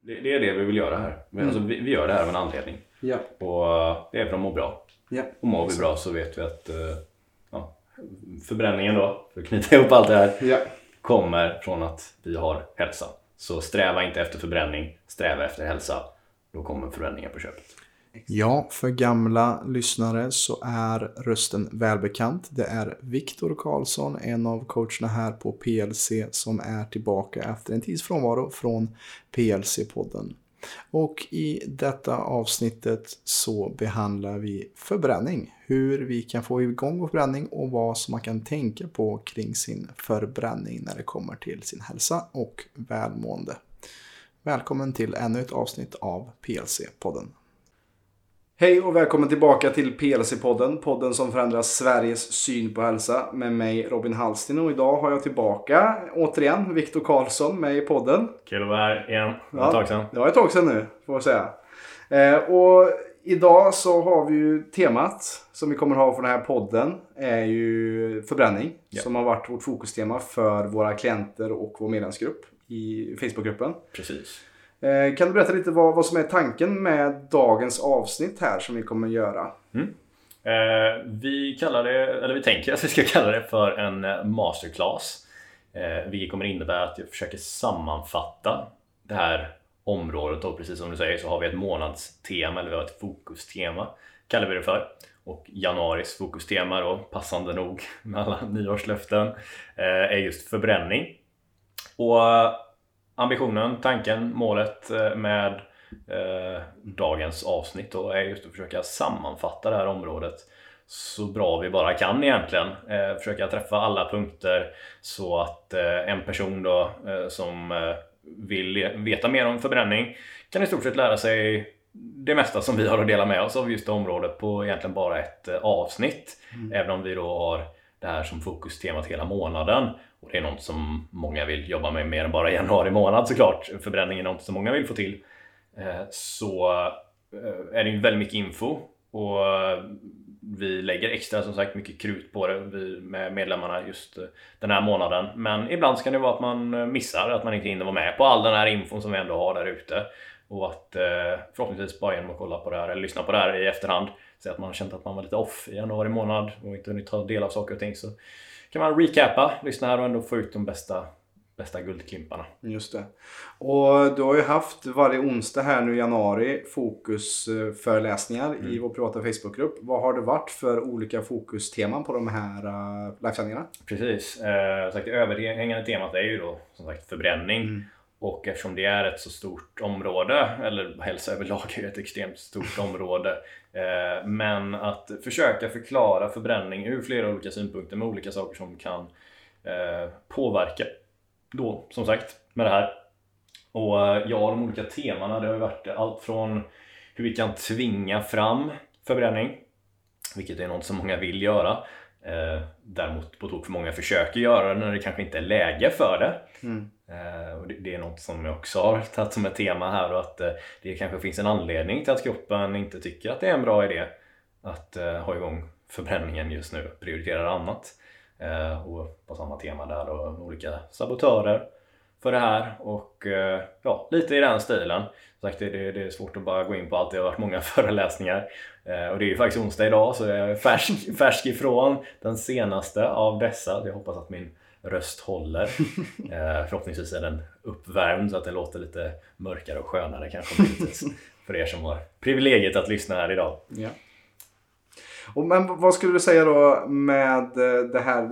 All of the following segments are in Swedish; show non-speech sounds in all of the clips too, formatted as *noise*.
Det, det är det vi vill göra här. Men Alltså, vi, vi gör det här av en anledning. Ja. Och eh, det är för att må bra. Ja. Och mår vi bra så vet vi att eh, ja, förbränningen då, för att knyta ihop allt det här, Ja. kommer från att vi har hälsa. Så sträva inte efter förbränning, sträva efter hälsa. Då kommer förbränningen på köpet. Ja, för gamla lyssnare så är rösten välbekant. Det är Viktor Karlsson, en av coacherna här på PLC som är tillbaka efter en tids frånvaro från PLC-podden. Och i detta avsnittet så behandlar vi förbränning. Hur vi kan få igång vår förbränning och vad som man kan tänka på kring sin förbränning när det kommer till sin hälsa och välmående. Välkommen till ännu ett avsnitt av PLC-podden. Hej och välkommen tillbaka till PLC-podden. Podden som förändrar Sveriges syn på hälsa med mig Robin Hallsten. Och idag har jag tillbaka återigen Viktor Karlsson med i podden. Kul att vara här igen. Det var ett tag sedan. Det var ett tag sedan nu, får jag säga. Eh, och idag så har vi ju temat som vi kommer ha för den här podden är ju förbränning. Ja. Som har varit vårt fokustema för våra klienter och vår medlemsgrupp i Facebookgruppen. Precis. Eh, kan du berätta lite vad, vad som är tanken med dagens avsnitt här som vi kommer göra? Mm. Eh, vi kallar det, eller vi tänker att vi ska *laughs* kalla det för en eh, masterclass. Eh, vilket kommer innebära att jag försöker sammanfatta det här området och precis som du säger så har vi ett månadstema eller vi har ett fokustema kallar vi det för. Och januaris fokustema då, passande nog *laughs* med alla nyårslöften, eh, är just förbränning. Och ambitionen, tanken, målet eh, med eh, dagens avsnitt då är just att försöka sammanfatta det här området så bra vi bara kan egentligen. Eh, försöka träffa alla punkter så att eh, en person då som vill veta mer om förbränning kan i stort sett lära sig det mesta som vi har att dela med oss av just det området på egentligen bara ett avsnitt. Även om vi då har det här som fokustemat hela månaden. Och det är något som många vill jobba med mer än bara januari månad såklart. Förbränning är något som många vill få till. Eh, så eh, är det ju väldigt mycket info och eh, vi lägger extra som sagt mycket krut på det vi med medlemmarna just den här månaden. Men ibland kan det vara att man missar, att man inte hinner vara med på all den här infon som vi ändå har där ute. Och att förhoppningsvis bara genom att kolla på det här eller lyssna på det här i efterhand så att man har känt att man var lite off i januari månad och inte hunnit ta del av saker och ting så kan man recappa, lyssna här och ändå få ut de bästa, bästa guldklimparna. Just det. Och du har ju haft varje onsdag här nu i januari fokusföreläsningar i vår privata Facebookgrupp. Vad har det varit för olika fokusteman på de här uh, livesändningarna? Precis. Eh, sagt, överhängande temat är ju då som sagt förbränning. Och eftersom det är ett så stort område, eller hälsa överlag är ett extremt stort *laughs* område. Eh, men att försöka förklara förbränning ur flera olika synpunkter med olika saker som kan eh, påverka då, som sagt, med det här. Och eh, ja, de olika temana, det har ju varit allt från hur vi kan tvinga fram förbränning, vilket är något som många vill göra. Eh, däremot på tok för många försöker göra det när det kanske inte är läge för det. Eh, och det, det är något som jag också har *laughs* tagit som ett tema här och att eh, det kanske finns en anledning till att kroppen inte tycker att det är en bra idé att eh, ha igång förbränningen just nu, prioriterar annat. Eh, och på samma tema där då olika sabotörer för det här och eh, ja, lite i den stilen. Som sagt, det, det, är svårt att bara gå in på allt, det har varit många *laughs* föreläsningar. Eh, och det är ju faktiskt onsdag idag så jag är färsk, *laughs* färsk ifrån den senaste av dessa. Jag hoppas att min röst håller. *laughs* Eh, förhoppningsvis är den uppvärmd så att den låter lite mörkare och skönare kanske för er som har privilegiet att lyssna här idag. Ja. Och, men vad skulle du säga då med det här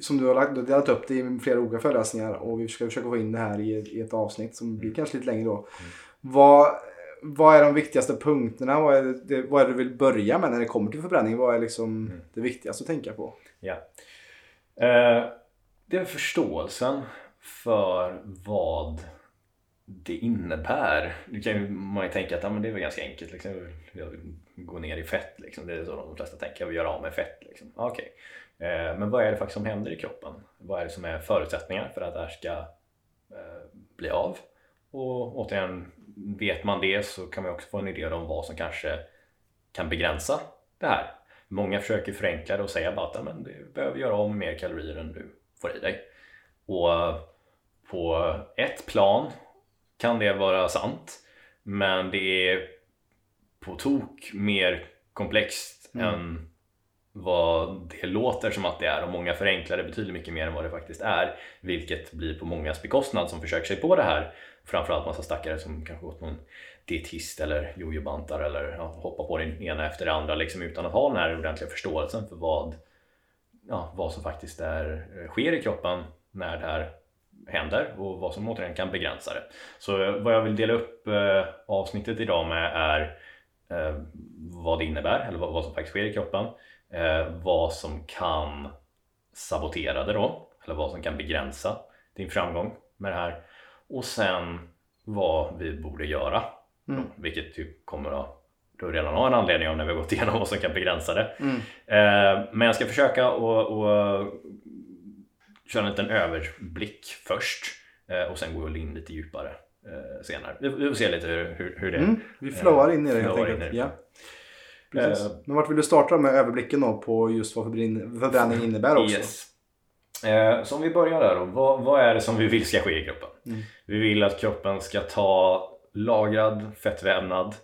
som du har, lagt, du har delat upp det i flera olika föreläsningar och vi ska försöka få in det här i, i ett avsnitt som blir kanske lite längre då. Vad, vad är de viktigaste punkterna? Vad är, det, vad är det du vill börja med när det kommer till förbränning? Vad är liksom det viktigaste att tänka på? Ja. Eh, det är förståelsen för vad det innebär. Du kan ju, man ju tänka att ja, men det är väl ganska enkelt. Liksom. Jag vill gå ner i fett. Liksom. Det är så de flesta tänker. Jag vill göra av med fett. Liksom. Okej. Eh, men vad är det faktiskt som händer i kroppen? Vad är det som är förutsättningar för att det här ska eh, bli av? Och återigen, vet man det så kan man också få en idé om vad som kanske kan begränsa det här. Många försöker förenkla det och säga bara att men du behöver göra av med mer kalorier än du får i dig. Och på ett plan kan det vara sant. Men det är på tok mer komplext Mm. än vad det låter som att det är och många förenklar det betydligt mycket mer än vad det faktiskt är vilket blir på mångas bekostnad som försöker sig på det här framförallt massa stackare som kanske gått någon dietist eller jojobantar eller ja, hoppar på den ena efter det andra liksom utan att ha den här ordentliga förståelsen för vad, ja, vad som faktiskt är, eh, sker i kroppen när det här händer och vad som återigen kan begränsa det. Så eh, vad jag vill dela upp eh, avsnittet idag med är eh, vad det innebär eller vad, vad som faktiskt sker i kroppen. Eh, vad som kan sabotera det då, eller vad som kan begränsa din framgång med det här. Och sen vad vi borde göra, Mm. då, vilket ju kommer att du redan har en anledning om när vi har gått *laughs* igenom vad som kan begränsa det. Mm. Eh, men jag ska försöka och, och köra en liten överblick först eh, och sen gå in lite djupare eh, senare. Vi, vi får se lite hur, hur, hur det Mm. Vi flowar in i det *laughs* helt enkelt. Ja. Precis. Eh. Men vart vill du starta med överblicken då på just vad förbränning innebär också? Yes. Eh, så om vi börjar där då. Vad, vad är det som vi vill ska ske i kroppen? Mm. Vi vill att kroppen ska ta lagrad fettvävnad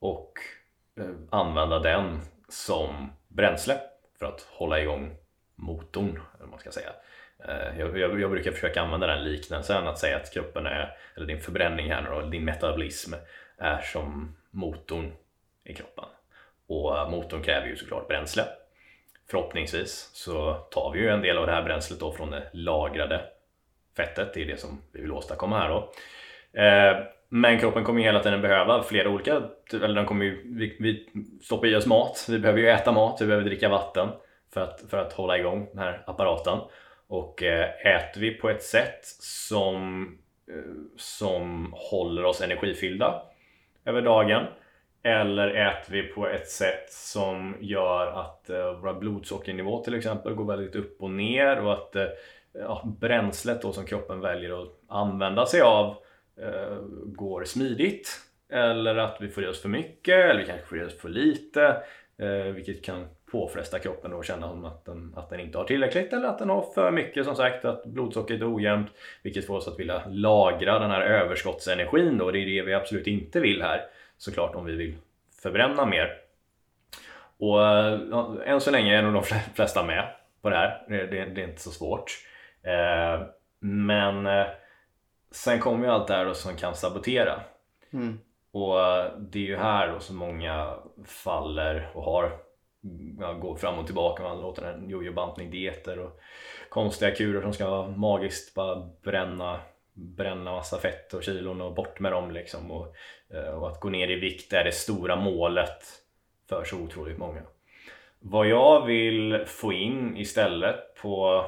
och eh, använda den som bränsle för att hålla igång motorn, eller man ska säga. Eh, jag, jag, jag brukar försöka använda den liknelsen att säga att kroppen är, eller din förbränning här nu då, din metabolism är som motorn i kroppen. Och motorn kräver ju såklart bränsle. Förhoppningsvis så tar vi ju en del av det här bränslet då från det lagrade fettet. Det är det som vi vill åstadkomma här då. Eh, men kroppen kommer ju hela tiden behöva flera olika, eller den kommer ju, vi, vi stoppar i oss mat, vi behöver ju äta mat, vi behöver dricka vatten för att, för att hålla igång den här apparaten. Och eh, äter vi på ett sätt som, eh, som håller oss energifyllda över dagen eller äter vi på ett sätt som gör att eh, våra blodsockernivå till exempel går väldigt upp och ner och att eh, ja, bränslet då som kroppen väljer att använda sig av eh, går smidigt. Eller att vi får i oss för mycket eller vi kanske får i oss för lite. Eh, vilket kan påfresta kroppen och känna att den, att den inte har tillräckligt eller att den har för mycket som sagt, att blodsockret är ojämnt. Vilket får oss att vilja lagra den här överskottsenergin då. Det är det vi absolut inte vill här såklart om vi vill förbränna mer. Och ja, än så länge är nog de flesta med på det här. Det, det, det är inte så svårt. Eh, men eh, sen kommer ju allt det här då som kan sabotera. Mm. Och eh, det är ju här då som många faller och har ja, går fram och tillbaka. Man låter en jojo-bantning, dieter och konstiga kurer som ska magiskt bara bränna bränna massa fett och kilon och bort med dem liksom. Och, eh, och att gå ner i vikt är det stora målet för så otroligt många. Vad jag vill få in istället på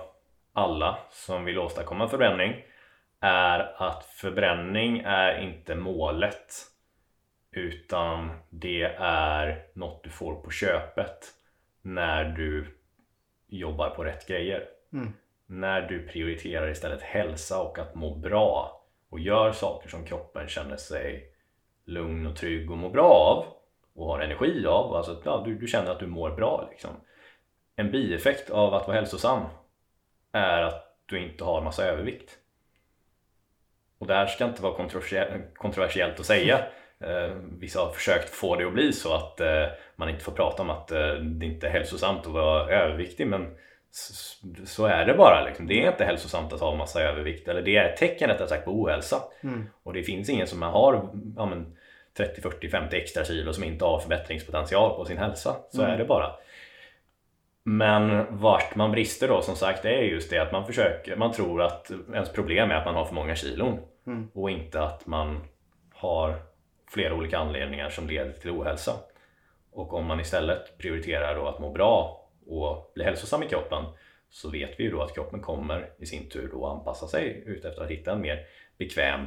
alla som vill åstadkomma förbränning är att förbränning är inte målet utan det är något du får på köpet när du jobbar på rätt grejer. Mm. När du prioriterar istället hälsa och att må bra och gör saker som kroppen känner sig lugn och trygg och mår bra av och har energi av. Alltså ja, du, du känner att du mår bra. Liksom. En bieffekt av att vara hälsosam är att du inte har massa övervikt. Och det här ska inte vara kontroversiellt, att säga. Eh, vissa har försökt få det att bli så att eh, man inte får prata om att eh, det inte är hälsosamt att vara överviktig men så är det bara. Liksom. Det är inte hälsosamt att ha massa övervikt eller det är ett tecken rättare sagt på ohälsa. Mm. Och det finns ingen som har ja, men, 30, 40, 50 extra kilo som inte har förbättringspotential på sin hälsa. Så Mm. är det bara. Men vart man brister då som sagt är just det att man försöker, man tror att ens problem är att man har för många kilon Mm. och inte att man har flera olika anledningar som leder till ohälsa. Och om man istället prioriterar då att må bra och bli hälsosam i kroppen så vet vi ju då att kroppen kommer i sin tur då anpassa sig ut efter att hitta en mer bekväm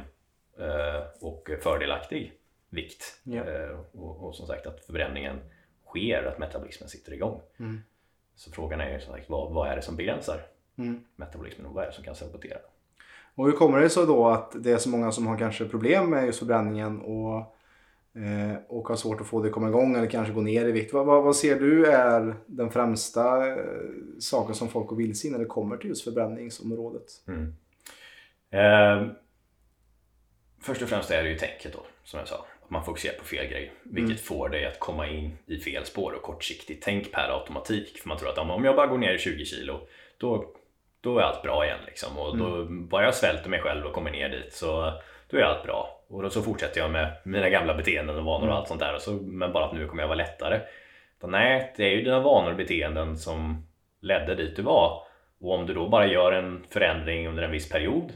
eh, och fördelaktig vikt. Ja. Eh, och, och som sagt att förbränningen sker, att metabolismen sitter igång. Mm. Så frågan är ju som sagt vad, vad är det som begränsar Mm. metabolismen och vad är det som kan sabotera? Och hur kommer det sig då att det är så många som har kanske problem med just förbränningen och, eh, och har svårt att få det att komma igång eller kanske gå ner i vikt? Vad, vad, vad ser du är den främsta eh, saken som folk går vilse i när det kommer till just förbränningsområdet? Mm. Eh, först och främst är det ju tänket då, som jag sa. Man fokuserar på fel grej, vilket Mm. får dig att komma in i fel spår och kortsiktigt tänk per automatik. För man tror att om jag bara går ner i 20 kilo, då, då är allt bra igen. Liksom. Och då, Mm. bara jag svälter mig själv och kommer ner dit så då är allt bra. Och då så fortsätter jag med mina gamla beteenden och vanor Mm. och allt sånt där. Och så, men bara att nu kommer jag vara lättare. Så, nej, det är ju dina vanor och beteenden som ledde dit du var. Och om du då bara gör en förändring under en viss period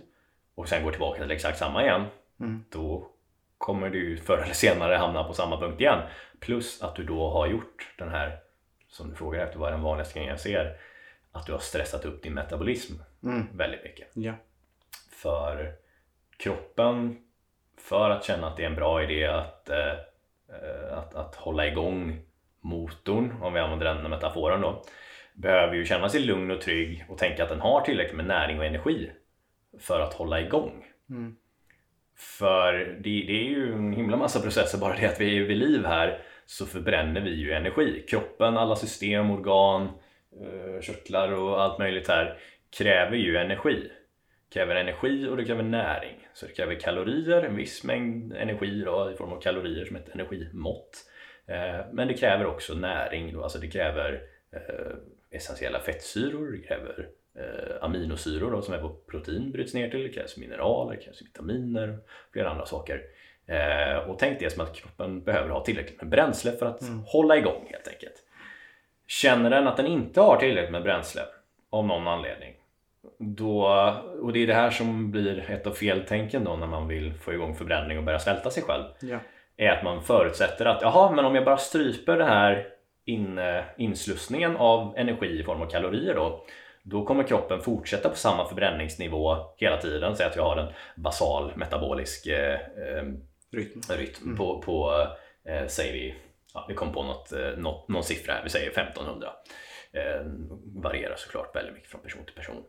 och sen går tillbaka till exakt samma igen, Mm. då kommer du förr eller senare hamna på samma punkt igen. Plus att du då har gjort den här, som du frågar efter, vad är den vanligaste grejen jag ser? Att du har stressat upp din metabolism Mm. väldigt mycket. Ja. För kroppen, för att känna att det är en bra idé att, eh, att, att hålla igång motorn, om vi använder den metaforen då, behöver ju känna sig lugn och trygg och tänka att den har tillräckligt med näring och energi för att hålla igång. Mm. För det, det är ju en himla massa processer, bara det att vi är vid liv här så förbränner vi ju energi. Kroppen, alla system, organ, eh, körtlar och allt möjligt här kräver ju energi. Kräver energi och det kräver näring. Så det kräver kalorier, en viss mängd energi då, i form av kalorier som ett energimått. Eh, men det kräver också näring, då, alltså det kräver eh, essentiella fettsyror, det kräver eh, aminosyror då, som är vad protein bryts ner till, det krävs mineraler, det krävs vitaminer och flera andra saker. Eh, och tänk det som att kroppen behöver ha tillräckligt med bränsle för att hålla igång helt enkelt. Känner den att den inte har tillräckligt med bränsle av någon anledning då, och det är det här som blir ett av feltänken då när man vill få igång förbränning och börja svälta sig själv Ja. är att man förutsätter att jaha, men om jag bara stryper den här in, inslussningen av energi i form av kalorier då då kommer kroppen fortsätta på samma förbränningsnivå hela tiden. Säg att jag har en basal metabolisk eh, eh, Rytm. rytm på, på eh, säger vi, ja, vi kom på något, eh, något, någon siffra här, vi säger 1500. Eh, varierar såklart väldigt mycket från person till person.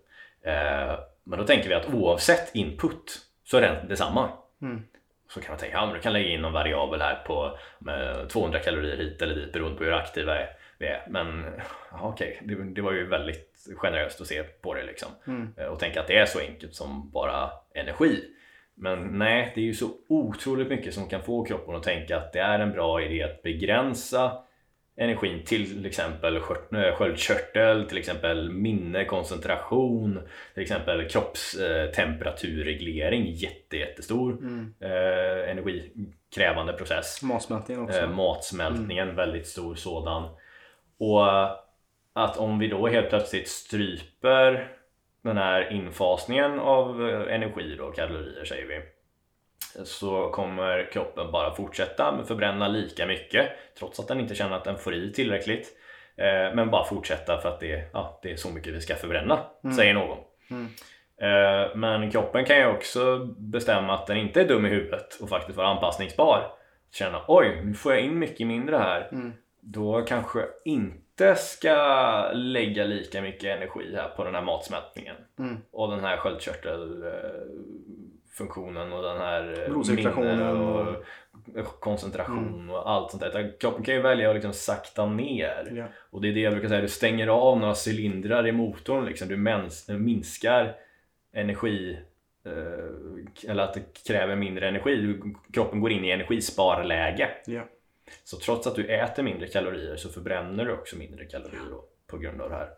Eh, men då tänker vi att oavsett input så är den detsamma. Mm. Så kan man tänka, ja men du kan lägga in någon variabel här på med 200 kalorier hit eller dit beroende på hur aktiva vi är. Men ja, okej, det, det var ju väldigt generöst att se på det liksom. Mm. Eh, Och tänka att det är så enkelt som bara energi. Men nej, det är ju så otroligt mycket som kan få kroppen att tänka att det är en bra idé att begränsa energin till exempel eh, sköldkörtel, till exempel minne, koncentration, till exempel kroppstemperaturreglering, jätte, jättestor Mm. eh, energikrävande process. Matsmältningen också. Eh, matsmältningen, väldigt stor sådan. Och att om vi då helt plötsligt stryper den här infasningen av eh, energi då, kalorier säger vi så kommer kroppen bara fortsätta förbränna lika mycket trots att den inte känner att den får i tillräckligt eh, men bara fortsätta för att det, ja, det är så mycket vi ska förbränna, säger någon. Mm. Eh, Men kroppen kan ju också bestämma att den inte är dum i huvudet och faktiskt vara anpassningsbar. Känna oj, nu får jag in mycket mindre här. Mm. Då kanske inte ska lägga lika mycket energi här på den här matsmältningen. Mm. Och den här sköldkörtelfunktionen och den här eh, minne och koncentration och allt sånt där. Kroppen kan ju välja att liksom sakta ner. Ja. Och det är det jag brukar säga, du stänger av några cylindrar i motorn liksom. Du minskar energi eh, eller att det kräver mindre energi. Kroppen går in i energisparläge. Ja. Så trots att du äter mindre kalorier så förbränner du också mindre kalorier då, på grund av det här.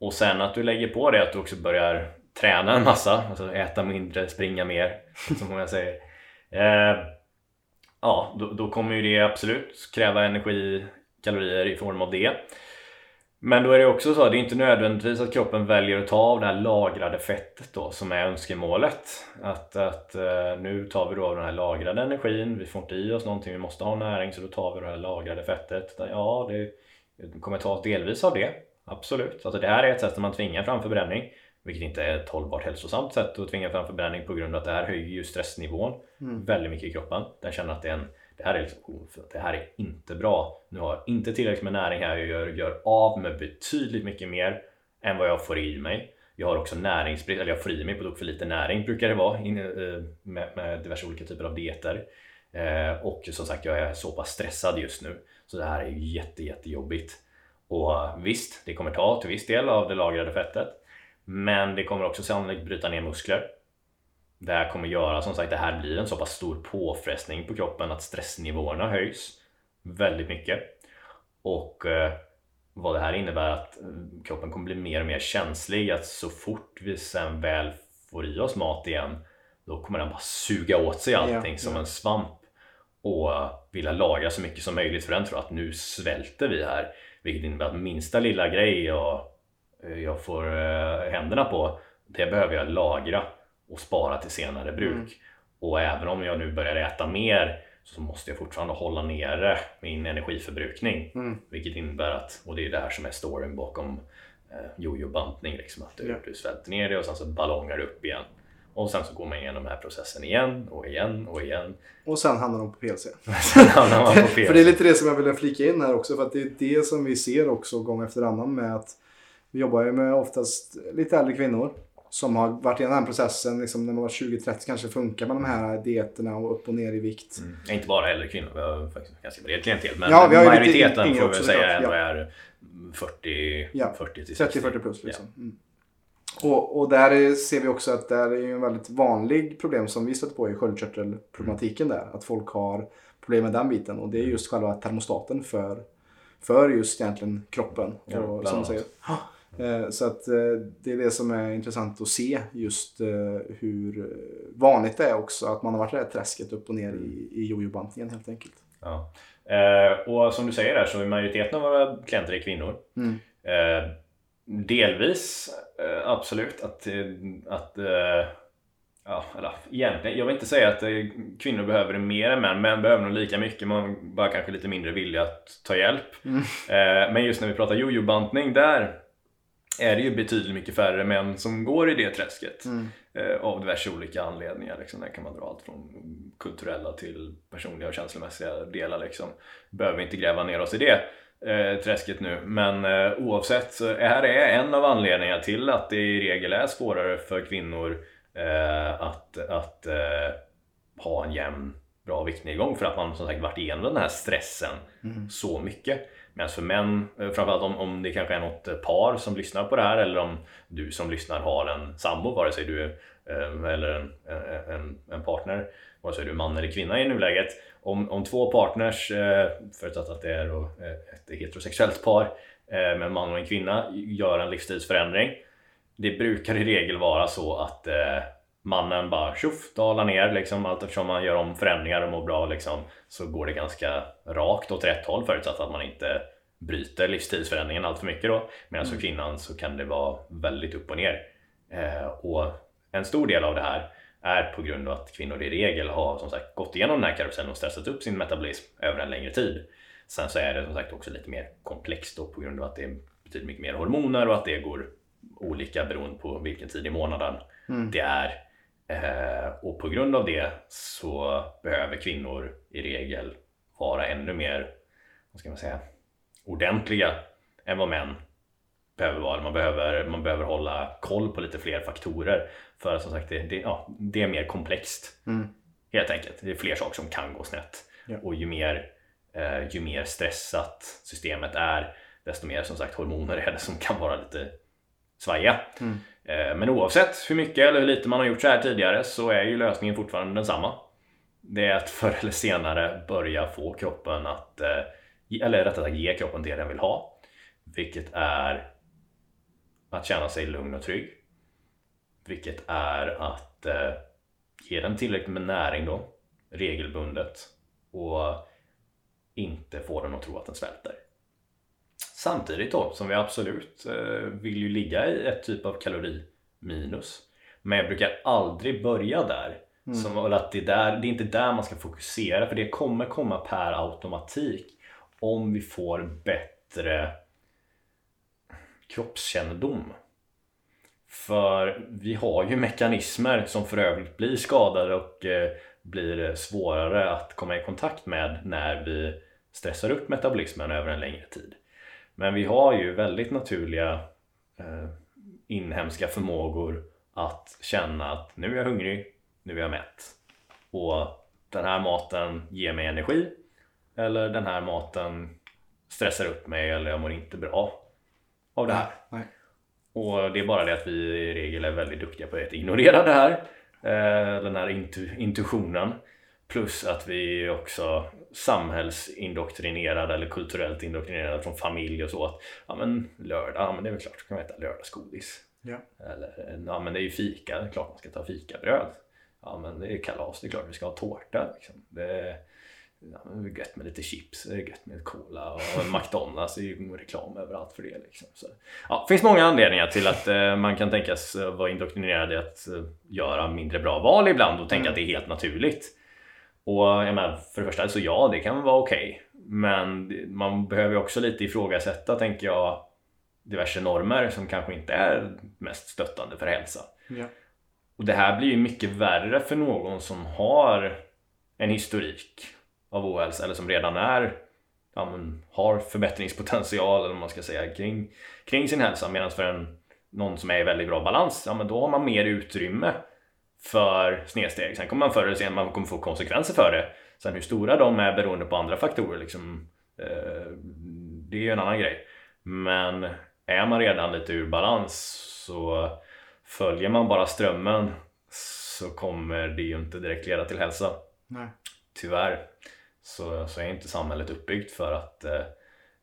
Och sen att du lägger på det att du också börjar träna en massa, alltså äta mindre, springa mer, *laughs* som många säger. Eh, ja, då, då kommer ju det absolut kräva energi, kalorier i form av det. Men då är det också så att det är inte nödvändigtvis att kroppen väljer att ta av det här lagrade fettet då som är önskemålet. Att, att eh, nu tar vi då av den här lagrade energin, vi får inte i oss någonting, vi måste ha näring så då tar vi det här lagrade fettet. Ja, det kommer ta delvis av det, absolut. Alltså det här är ett sätt som man tvingar fram förbränning. Vilket inte är ett hållbart hälsosamt sätt att tvinga fram förbränning på grund av att det här höjer ju stressnivån Mm. väldigt mycket i kroppen. Den känner att det, är en, det, här är liksom, ofint, det här är inte bra. Nu har jag inte tillräckligt med näring här. Jag gör, gör av med betydligt mycket mer än vad jag får i mig. Jag har också näringsbrist, eller jag får i mig på tok för lite näring brukar det vara eh, med, med diverse olika typer av dieter. Eh, och som sagt, jag är så pass stressad just nu. Så det här är ju jätte, jättejobbigt. Och visst, det kommer ta till viss del av det lagrade fettet. Men det kommer också sannolikt bryta ner muskler det här kommer göra som sagt, det här blir en så pass stor påfrestning på kroppen att stressnivåerna höjs väldigt mycket. Och eh, vad det här innebär att eh, kroppen kommer bli mer och mer känslig att så fort vi sen väl får i oss mat igen då kommer den bara suga åt sig allting Ja, som ja. en svamp och vilja lagra så mycket som möjligt för den tror att nu svälter vi här vilket innebär att minsta lilla grej jag, jag får eh, händerna på det behöver jag lagra och spara till senare bruk Mm. och även om jag nu börjar äta mer så måste jag fortfarande hålla nere min energiförbrukning Mm. vilket innebär att, och det är det här som är storyn bakom eh, jojo-bantning liksom, att du, Ja. du svälter ner det och sen så ballongar du upp igen och sen så går man igenom den här processen igen och igen och igen Och sen hamnar de på PLC. *laughs* sen hamnar man på *laughs* för fel det är lite det som jag ville flika in här också. För att det är det som vi ser också gång efter annan med att vi jobbar ju med oftast lite äldre kvinnor som har varit igenom den här processen. Liksom när man var 20-30 kanske funkar med de här dieterna och upp och ner i vikt. Mm. Inte bara äldre kvinnor, vi har faktiskt ganska bred klientel men Ja, majoriteten får vi säga ändå ja. är 40, Ja, 40 till 60. 30-40 plus liksom. Mm. Och, och där är, ser vi också att det är en väldigt vanlig problem som vi stöter på i sköldkörtelproblematiken där. Att folk har problem med den biten och det är just själva termostaten för, för just egentligen kroppen. Ja, och, som säger. Eh, Så att eh, det är det som är intressant att se just eh, hur vanligt det är också att man har varit i det här träsket upp och ner i, i jojo-bantningen helt enkelt. Ja. Och som du säger där så är majoriteten av våra klienter är kvinnor. Mm. Delvis absolut att, att ja, eller egentligen, jag vill inte säga att kvinnor behöver det mer än män, män behöver nog lika mycket, man bara kanske lite mindre vilja att ta hjälp. Mm. Men just när vi pratar jojo-bantning, där är det ju betydligt mycket färre män som går i det träsket. Mm. Eh, av diverse olika anledningar. Liksom. Där kan man dra allt från kulturella till personliga och känslomässiga delar. Liksom. Behöver inte gräva ner oss i det eh, träsket nu. Men eh, oavsett så här är en av anledningarna till att det i regel är svårare för kvinnor eh, att, att eh, ha en jämn bra viktnedgång för att man som sagt varit igenom den här stressen Mm. så mycket. Medan för män, framförallt om, om det kanske är något eh, par som lyssnar på det här eller om du som lyssnar har en sambo, vare sig du är eh, eller en, eh, en, en partner, vare sig du är man eller kvinna i nuläget. Om, om två partners, förutsatt att det är ett heterosexuellt par med en man och en kvinna, gör en livsstilsförändring. Det brukar i regel vara så att mannen bara tjoff, dalar ner liksom, allt eftersom man gör om förändringar och mår bra liksom, så går det ganska rakt åt rätt håll förutsatt att man inte bryter livsstilsförändringen allt för mycket då. Medan för kvinnan så kan det vara väldigt upp och ner. Eh, och en stor del av det här är på grund av att kvinnor i regel har som sagt gått igenom den här karusellen och stressat upp sin metabolism över en längre tid. Sen så är det som sagt också lite mer komplext då på grund av att det är betydligt mycket mer hormoner och att det går olika beroende på vilken tid i månaden Mm. det är. Eh, och på grund av det så behöver kvinnor i regel vara ännu mer, vad ska man säga, ordentliga än vad män behöver vara. Man behöver, man behöver hålla koll på lite fler faktorer. För som sagt, det, det, ja, det är mer komplext. Mm. Helt enkelt. Det är fler saker som kan gå snett. Ja. Och ju mer, eh, ju mer stressat systemet är, desto mer som sagt hormoner är det som kan vara lite svajiga. Mm. Eh, men oavsett hur mycket eller hur lite man har gjort så här tidigare så är ju lösningen fortfarande densamma. Det är att *laughs* förr eller senare börja få kroppen att, eh, eller rättare sagt ge kroppen det den vill ha. Vilket är att känna sig lugn och trygg. Vilket är att eh, ge den tillräckligt med näring då, regelbundet och inte få den att tro att den svälter. Samtidigt då som vi absolut eh, vill ju ligga i ett typ av kaloriminus. Men jag brukar aldrig börja där. Som, eller att det, är där, det är inte där man ska fokusera för det kommer komma per automatik om vi får bättre kroppskännedom. För vi har ju mekanismer som för övrigt blir skadade och eh, blir svårare att komma i kontakt med när vi stressar upp metabolismen över en längre tid. Men vi har ju väldigt naturliga eh, inhemska förmågor att känna att nu är jag hungrig, nu är jag mätt. Och den här maten ger mig energi eller den här maten stressar upp mig eller jag mår inte bra av det här. Nej. Och det är bara det att vi i regel är väldigt duktiga på att ignorera det här Eh, den här intu intuitionen. Plus att vi är också samhällsindoktrinerade eller kulturellt indoktrinerade från familj och så. Att, ja men lördag, ja men det är väl klart, så kan man äta lördagsgodis. Ja. Eller ja men det är ju fika, det är klart man ska ta fikabröd. Ja men det är kalas, det är klart vi ska ha tårta. Liksom. Det, ja, det är gött med lite chips, det är gött med cola och *laughs* McDonalds, det är ju reklam överallt för det. Liksom. Så, ja, det finns många anledningar till att eh, man kan tänkas eh, vara indoktrinerad i att eh, göra mindre bra val ibland och tänka Mm. att det är helt naturligt. Och jag menar, för det första, så ja, det kan vara okej. Men det- man behöver ju också lite ifrågasätta, tänker jag, diverse normer som kanske inte är mest stöttande för hälsa. Ja. Och det här blir ju mycket värre för någon som har en historik av ohälsa eller som redan är ja, men, har förbättringspotential eller vad man ska säga kring, kring sin hälsa medan för en, någon som är i väldigt bra balans, ja men då har man mer utrymme för snedsteg. Sen kommer man förr eller senare man kommer få konsekvenser för det. Sen hur stora de är beroende på andra faktorer liksom, eh, det är ju en annan grej. Men är man redan lite ur balans så följer man bara strömmen så kommer det ju inte direkt leda till hälsa. Nej. Tyvärr så, så är inte samhället uppbyggt för att, eh,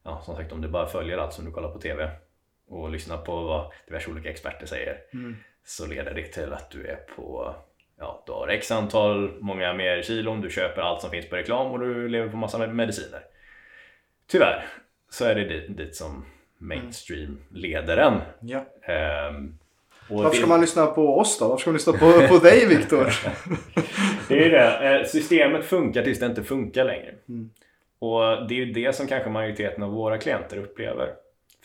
ja som sagt om du bara följer allt som du kollar på TV och lyssnar på vad diverse olika experter säger Mm. Så leder det till att du är på Ja, du har x antal, många mer kilon, du köper allt som finns på reklam och du lever på massa med- mediciner. Tyvärr så är det dit, dit som mainstream leder en. Ja. Ehm, Varför ska man lyssna på oss då? Varför ska man lyssna på, på dig Viktor? *laughs* Det är det. Eh, Systemet funkar tills det inte funkar längre. Mm. Och det är ju det som kanske majoriteten av våra klienter upplever.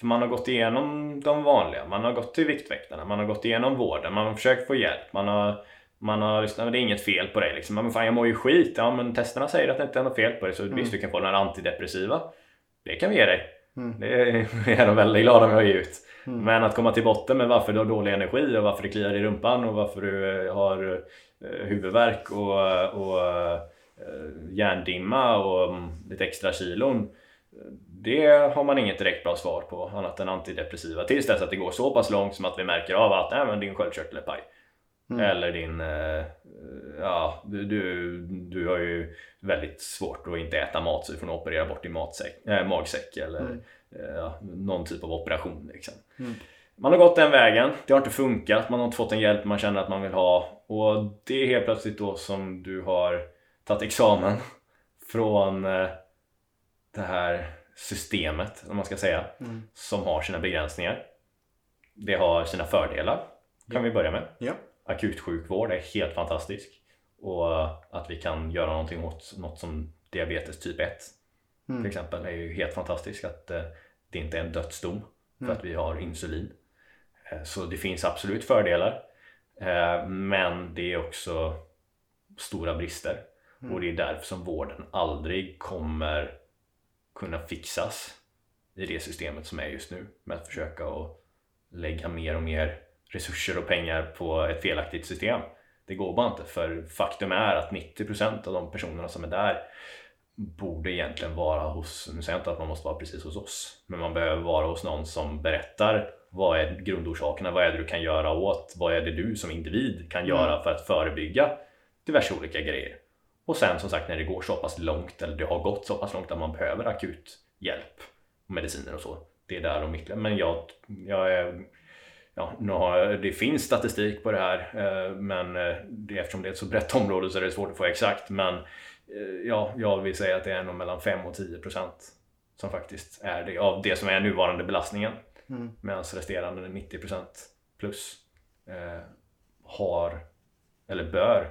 För man har gått igenom de vanliga. Man har gått till Viktväktarna, man har gått igenom vården, man har försökt få hjälp. Man har, man har lyssnat, det är inget fel på dig. Liksom. Men fan, jag mår ju skit. Ja, men testerna säger att det inte är något fel på dig. Så visst, du kan få den antidepressiva. Det kan vi ge dig. Mm. Det *laughs* är de väldigt glada med att ge ut. Mm. Men att komma till botten med varför du har dålig energi och varför det kliar i rumpan och varför du eh, har eh, huvudvärk och, och eh, hjärndimma och mm, lite extra kilon. Det har man inget direkt bra svar på annat än antidepressiva tills dess att det går så pass långt som att vi märker av att nej, men din sköldkörtel är paj. Mm. Eller din, eh, ja du, du, du har ju väldigt svårt att inte äta mat så du får operera bort din matsäck, äh, magsäck eller Mm. eh, någon typ av operation. Liksom. Mm. Man har gått den vägen, det har inte funkat, man har inte fått den hjälp man känner att man vill ha och det är helt plötsligt då som du har tagit examen *laughs* från eh, det här systemet, om man ska säga, Mm. som har sina begränsningar. Det har sina fördelar, kan vi börja med. Ja. Akutsjukvård är helt fantastisk och att vi kan göra någonting åt något som diabetes typ 1 Mm. till exempel är ju helt fantastiskt att eh, det inte är en dödsdom för Mm. att vi har insulin. Eh, Så det finns absolut fördelar. Eh, Men det är också stora brister. Mm. Och det är därför som vården aldrig kommer kunna fixas i det systemet som är just nu. Med att försöka att lägga mer och mer resurser och pengar på ett felaktigt system. Det går bara inte för faktum är att 90% av de personerna som är där borde egentligen vara hos, nu säger jag inte att man måste vara precis hos oss, men man behöver vara hos någon som berättar vad är grundorsakerna, vad är det du kan göra åt, vad är det du som individ kan göra för att förebygga diverse olika grejer. Och sen som sagt när det går så pass långt, eller det har gått så pass långt att man behöver akut hjälp, och mediciner och så, det är där de ytterligare, men jag, jag är Ja, nu har, det finns statistik på det här eh, men eh, det, eftersom det är ett så brett område så är det svårt att få exakt. Men eh, ja, jag vill säga att det är nog mellan 5 och 10 procent som faktiskt är det av det som är nuvarande belastningen. Mm. medan resterande 90 procent plus eh, har eller bör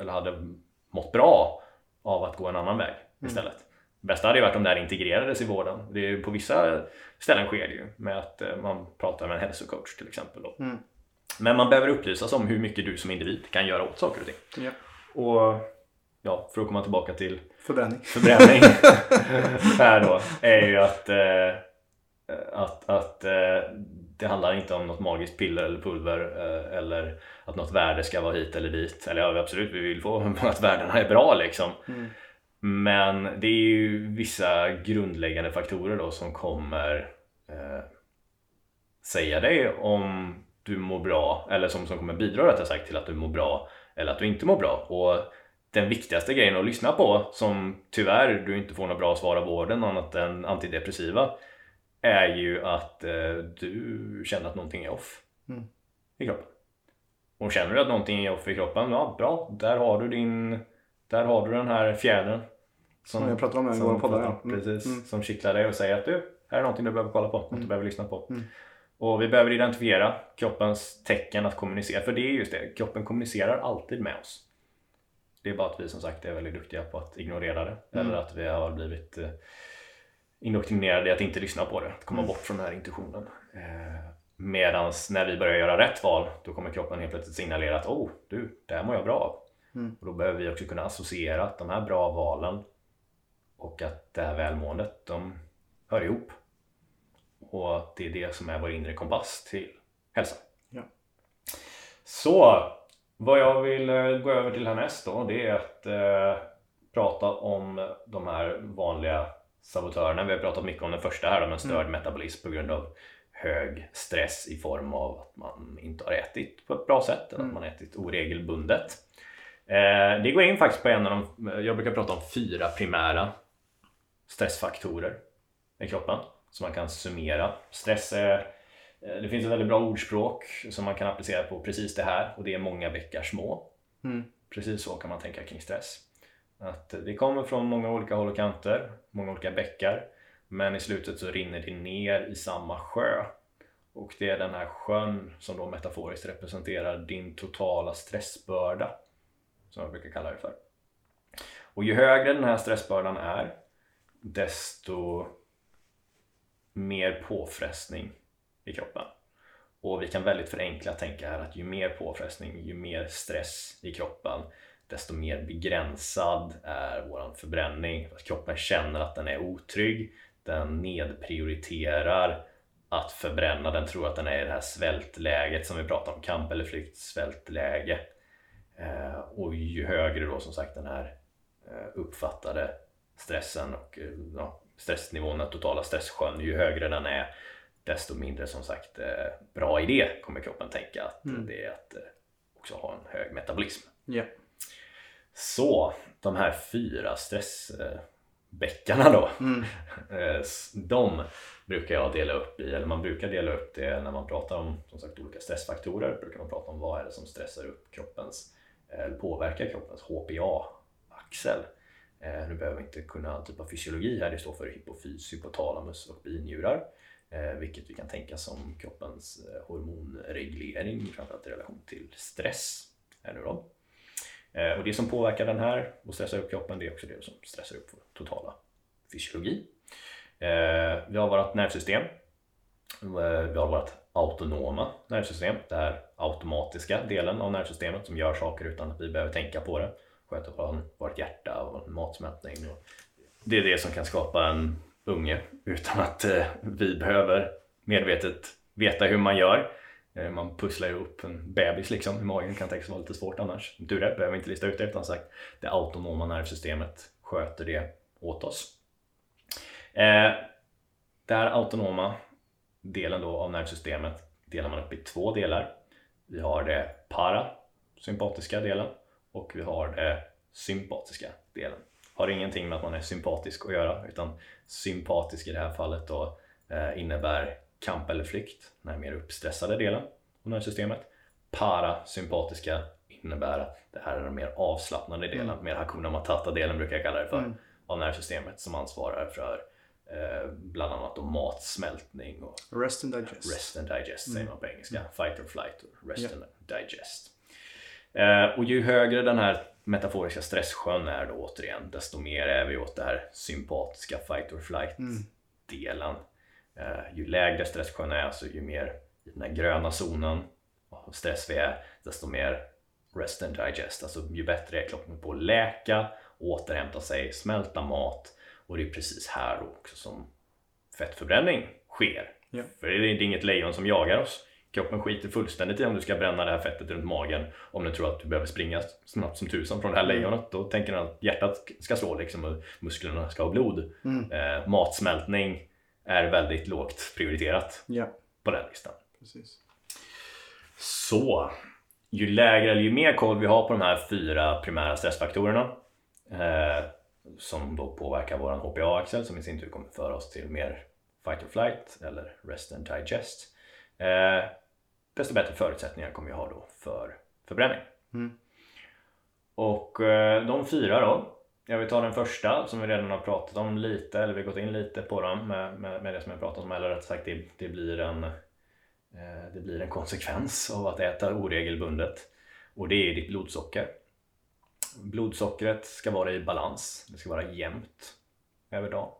eller hade mått bra av att gå en annan väg istället. Bästa hade ju varit om det här integrerades i vården. Det är, ju- på vissa ställen sker det ju med att eh, man pratar med en hälsocoach till exempel. Mm. Men man behöver upplysas om hur mycket du som individ kan göra åt saker och ting. Ja. Och ja, för att komma tillbaka till Förbränning. förbränning *laughs* här då är ju att, eh, att, att eh, det handlar inte om något magiskt piller eller pulver eh, eller att något värde ska vara hit eller dit. Eller ja, absolut, vi vill få *laughs* att värdena är bra liksom. Mm. Men det är ju vissa grundläggande faktorer då som kommer eh, säga dig om du mår bra eller som, som kommer bidra rättare sagt till att du mår bra eller att du inte mår bra. Och den viktigaste grejen att lyssna på som tyvärr du inte får något bra svar av vården annat än antidepressiva är ju att eh, du känner att någonting är off Mm. i kroppen. Och känner du att någonting är off i kroppen, ja bra, där har du din där har du den här fjädern Som jag pratade om i våra poddar, ja. Mm. Precis, Mm. som kittlar dig och säger att du, här är någonting du behöver kolla på, något du Mm. behöver lyssna på. Mm. Och vi behöver identifiera kroppens tecken att kommunicera, för det är just det, kroppen kommunicerar alltid med oss. Det är bara att vi som sagt är väldigt duktiga på att ignorera det, Mm. eller att vi har blivit eh, indoktrinerade i att inte lyssna på det, att komma Mm. bort från den här intuitionen. Eh, medans när vi börjar göra rätt val, då kommer kroppen helt plötsligt signalera att oh, du, det här mår jag bra av. Mm. Och då behöver vi också kunna associera att de här bra valen och att det här välmåendet, de hör ihop. Och det är det som är vår inre kompass till hälsa. Ja. Så, vad jag vill eh, gå över till härnäst då, det är att eh, prata om de här vanliga sabotörerna. Vi har pratat mycket om den första här, om en störd metabolism på grund av hög stress i form av att man inte har ätit på ett bra sätt eller att Mm. man har ätit oregelbundet. Eh, det går in faktiskt på en av de, jag brukar prata om fyra primära stressfaktorer i kroppen som man kan summera. Stress är, eh, det finns ett väldigt bra ordspråk som man kan applicera på precis det här och det är många bäckar små. Mm. Precis så kan man tänka kring stress. Att det kommer från många olika håll och kanter, många olika bäckar. Men i slutet så rinner det ner i samma sjö. Och det är den här sjön som då metaforiskt representerar din totala stressbörda. Som jag brukar kalla det för. Och ju högre den här stressbördan är, desto mer påfrestning i kroppen. Och vi kan väldigt förenklat tänka här att ju mer påfrestning, ju mer stress i kroppen, desto mer begränsad är vår förbränning. Kroppen känner att den är otrygg, den nedprioriterar att förbränna, den tror att den är i det här svältläget som vi pratar om, kamp eller flykt, svältläge. Eh, och ju högre då som sagt den här eh, uppfattade stressen och eh, ja, stressnivån, den totala stresssjön, ju högre den är desto mindre som sagt bra idé kommer kroppen tänka att Mm. det är att också ha en hög metabolism. Ja. Så de här fyra stressbäckarna då, Mm. *laughs* eh, de brukar jag dela upp i, eller man brukar dela upp det när man pratar om som sagt olika stressfaktorer, brukar man prata om vad är det som stressar upp kroppens, eh, eller påverkar kroppens HPA-axel. Eh, Nu behöver vi inte kunna all typ av fysiologi här, det står för hypofys, hypotalamus och binjurar. Vilket vi kan tänka som kroppens hormonreglering, framförallt i relation till stress. Här nu då. Eh, och det som påverkar den här och stressar upp kroppen, det är också det som stressar upp vår totala fysiologi. Eh, vi har vårt nervsystem. Eh, vi har vårt autonoma nervsystem, den här automatiska delen av nervsystemet som gör saker utan att vi behöver tänka på det. Sköter vår- vårt hjärta och matsmältning. Det är det som kan skapa en unge utan att eh, vi behöver medvetet veta hur man gör. Eh, man pusslar ju upp en bebis liksom i magen, kan tänkas vara lite svårt annars. Du det, behöver inte lista ut det utan sagt det autonoma nervsystemet sköter det åt oss. Eh, det här autonoma delen då av nervsystemet delar man upp i två delar. Vi har det parasympatiska delen och vi har det sympatiska delen. Har ingenting med att man är sympatisk att göra utan sympatisk i det här fallet då eh, innebär kamp eller flykt, den här mer uppstressade delen av nervsystemet. Parasympatiska innebär att det här är den mer avslappnade delen, mer Hakuna Matata-delen brukar jag kalla det för, Mm. av nervsystemet som ansvarar för eh, bland annat då matsmältning och Rest and digest. Rest and digest säger Mm. man på engelska. Fight or flight och rest Ja. and digest. Eh, och ju högre den här metaforiska stresssjön är då återigen, desto mer är vi åt det här sympatiska fight or flight Mm. delen. Eh, ju lägre stresssjön är, alltså ju mer i den här gröna zonen av stress vi är, desto mer rest and digest. Alltså ju bättre är kroppen på att läka, återhämta sig, smälta mat och det är precis här också som fettförbränning sker. Ja. För det är inget lejon som jagar oss. Kroppen skiter fullständigt i om du ska bränna det här fettet runt magen om den tror att du behöver springa snabbt som tusan från det här Mm. lejonet. Då tänker den att hjärtat ska slå liksom och musklerna ska ha blod. Mm. Eh, matsmältning är väldigt lågt prioriterat Ja, på den listan. precis. Så, ju lägre eller ju mer koll vi har på de här fyra primära stressfaktorerna eh, som då påverkar vår HPA-axel som i sin tur kommer föra oss till mer fight or flight eller rest and digest. Eh, desto bättre förutsättningar kommer vi ha då för förbränning. Mm. Och eh, de fyra då. Jag vill ta den första som vi redan har pratat om lite, eller vi har gått in lite på dem med, med, med det som jag pratat om. Eller rätt sagt, det, det, blir en, eh, det blir en konsekvens av att äta oregelbundet. Och det är ditt blodsocker. Blodsockret ska vara i balans. Det ska vara jämnt över dagen.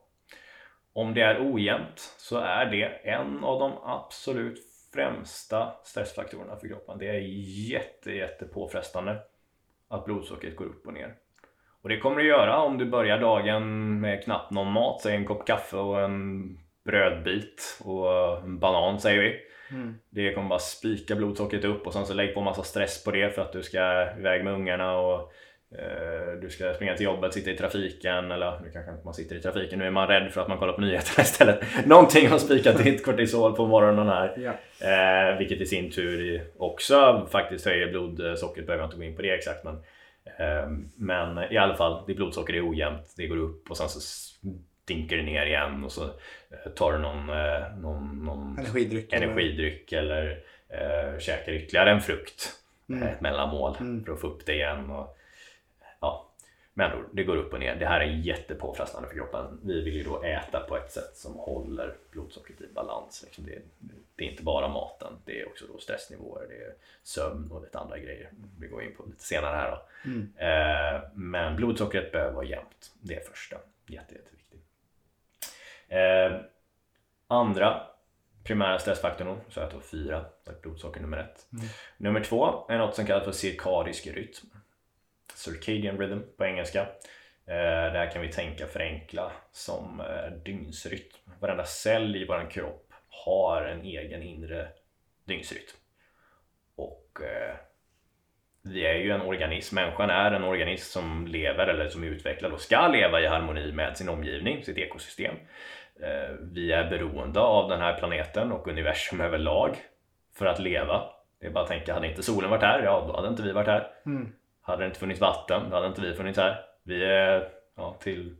Om det är ojämnt så är det en av de absolut främsta stressfaktorerna för kroppen. Det är jätte, jätte påfrestande att blodsockret går upp och ner. Och det kommer det göra om du börjar dagen med knappt någon mat, säg en kopp kaffe och en brödbit och en banan säger vi. Mm. Det kommer bara spika blodsockret upp och sen så lägg på massa stress på det för att du ska iväg med ungarna och eh, du ska springa till jobbet, sitta i trafiken eller nu kanske inte man sitter i trafiken, nu är man rädd för att man kollar på nyheterna *laughs* istället. Någonting har spikat ditt kortisol på morgonen här. Ja. Eh, vilket i sin tur också faktiskt höjer blodsockret, behöver jag inte gå in på det exakt men Men i alla fall, ditt blodsocker är ojämnt, det går upp och sen så stinker det ner igen och så eh, tar du någon, eh, någon, någon Energidryck. eller- energidryck eller eh, käkar ytterligare en frukt, Mm. ett mellanmål Mm. för att få upp det igen. Och, ja. Men då, det går upp och ner. Det här är jättepåfrestande för kroppen. Vi vill ju då äta på ett sätt som håller blodsockret i balans. Liksom det, det är inte bara maten, det är också då stressnivåer, det är sömn och lite andra grejer. Vi går in på lite senare här. Då. Mm. Eh, men blodsockret behöver vara jämnt. Det är första. Jätte, jätteviktigt. Eh, andra primära stressfaktorn, så jag tog fyra, blodsocker nummer ett. Mm. Nummer två är något som kallas för cirkadisk rytm. Circadian rhythm på engelska. Eh, det här kan vi tänka förenkla som eh, dygnsrytm. Varenda cell i vår kropp har en egen inre dygnsrytm. Och eh, vi är ju en organism, människan är en organism som lever eller som är utvecklad och ska leva i harmoni med sin omgivning, sitt ekosystem. Vi är beroende av den här planeten och universum överlag för att leva. Det är bara att tänka, hade inte solen varit här, ja då hade inte vi varit här. Mm. Hade det inte funnits vatten, då hade inte vi funnits här. Vi är ja, till,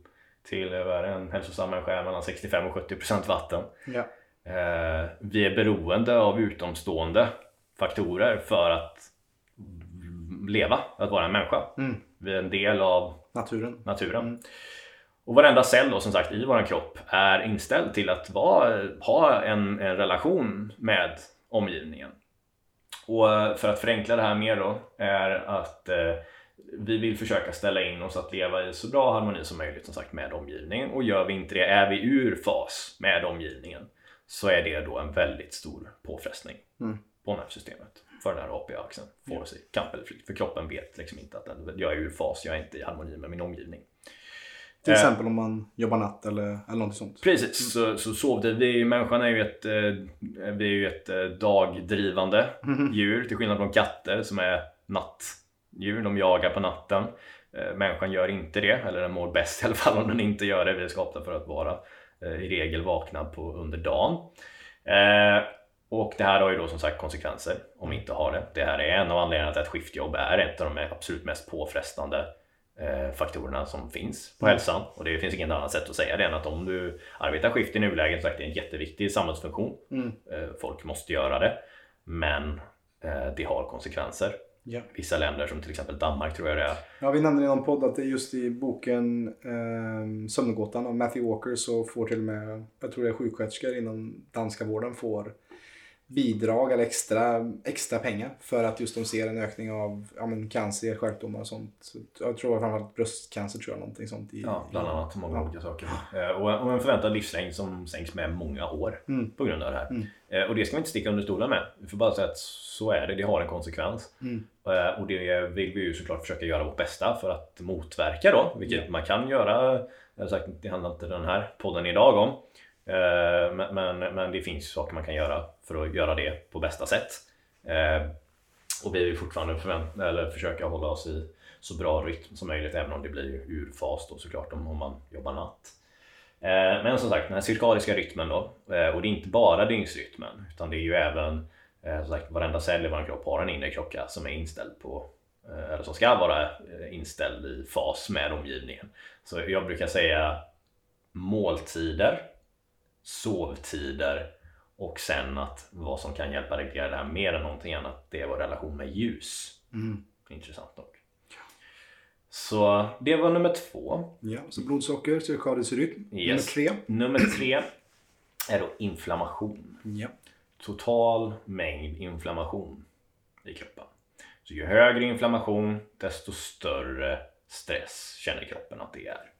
till en hälsosam människa är mellan 65 och 70 procent vatten. Ja. Eh, vi är beroende av utomstående faktorer för att leva, att vara en människa. Mm. Vi är en del av Naturen. naturen. Mm. Och varenda cell då, som sagt i vår kropp är inställd till att vara, ha en, en relation med omgivningen. Och eh, för att förenkla det här mer då är att eh, vi vill försöka ställa in oss att leva i så bra harmoni som möjligt som sagt med omgivningen och gör vi inte det, är vi ur fas med omgivningen så är det då en väldigt stor påfrestning Mm. på nervsystemet för den här APA-axeln. Får sig kamp eller flykt. För kroppen vet liksom inte att den, jag är ur fas, jag är inte i harmoni med min omgivning. Till Eh. exempel om man jobbar natt eller, eller något sånt. Precis, så, så sovtid. Vi, människan är ju ett, eh, vi är ju ett eh, dagdrivande Mhm. djur till skillnad från katter som är nattdjur. De jagar på natten. Människan gör inte det, eller den mår bäst i alla fall om den inte gör det. Vi är skapta för att vara i regel vakna på, under dagen. Eh, och det här har ju då som sagt konsekvenser om vi inte har det. Det här är en av anledningarna till att skiftjobb är ett av de absolut mest påfrestande faktorerna som finns på Mm. hälsan. Och det finns inget annat sätt att säga det än att om du arbetar skift i nuläget så är det en jätteviktig samhällsfunktion. Mm. Eh, Folk måste göra det. Men eh, det har konsekvenser. Ja. Vissa länder som till exempel Danmark tror jag det är. ja, vi nämnde i någon podd att det är just i boken eh, Sömngåtan av Matthew Walker så får till och med, jag tror det är sjuksköterskor inom danska vården får bidrag eller extra, extra pengar för att just de ser en ökning av ja, men cancer, sjukdomar och sånt. Så jag tror framförallt bröstcancer tror jag någonting sånt. I, Ja, bland annat många Ja. olika saker. Eh, Och och en förväntad livslängd som sänks med många år Mm. på grund av det här. Mm. Eh, Och det ska vi inte sticka under stolen med. Vi får bara säga att så är det, det har en konsekvens. Mm. Eh, Och det vill vi ju såklart försöka göra vårt bästa för att motverka då, vilket Ja. man kan göra. Jag har sagt, det handlar inte den här podden idag om. Eh, men, men, men det finns saker man kan göra för att göra det på bästa sätt. Eh, och vi vill fortfarande förvänta, eller försöka hålla oss i så bra rytm som möjligt även om det blir ur fas då såklart om, om man jobbar natt. Eh, men som sagt den här cirkadiska rytmen då och det är inte bara dygnsrytmen utan det är ju även som sagt, varenda cell i vår kropp har en inre klocka som är inställd på eller som ska vara inställd i fas med omgivningen. Så jag brukar säga måltider, sovtider och sen att vad som kan hjälpa reglera det här mer än någonting annat, det är vår relation med ljus. Mm. Intressant nog. Så det var nummer två. Ja, så blodsocker, cirkadisk rytm. Nummer Yes. tre. Nummer tre är då inflammation. Ja. Total mängd inflammation i kroppen. Så ju högre inflammation, desto större stress känner kroppen att det är.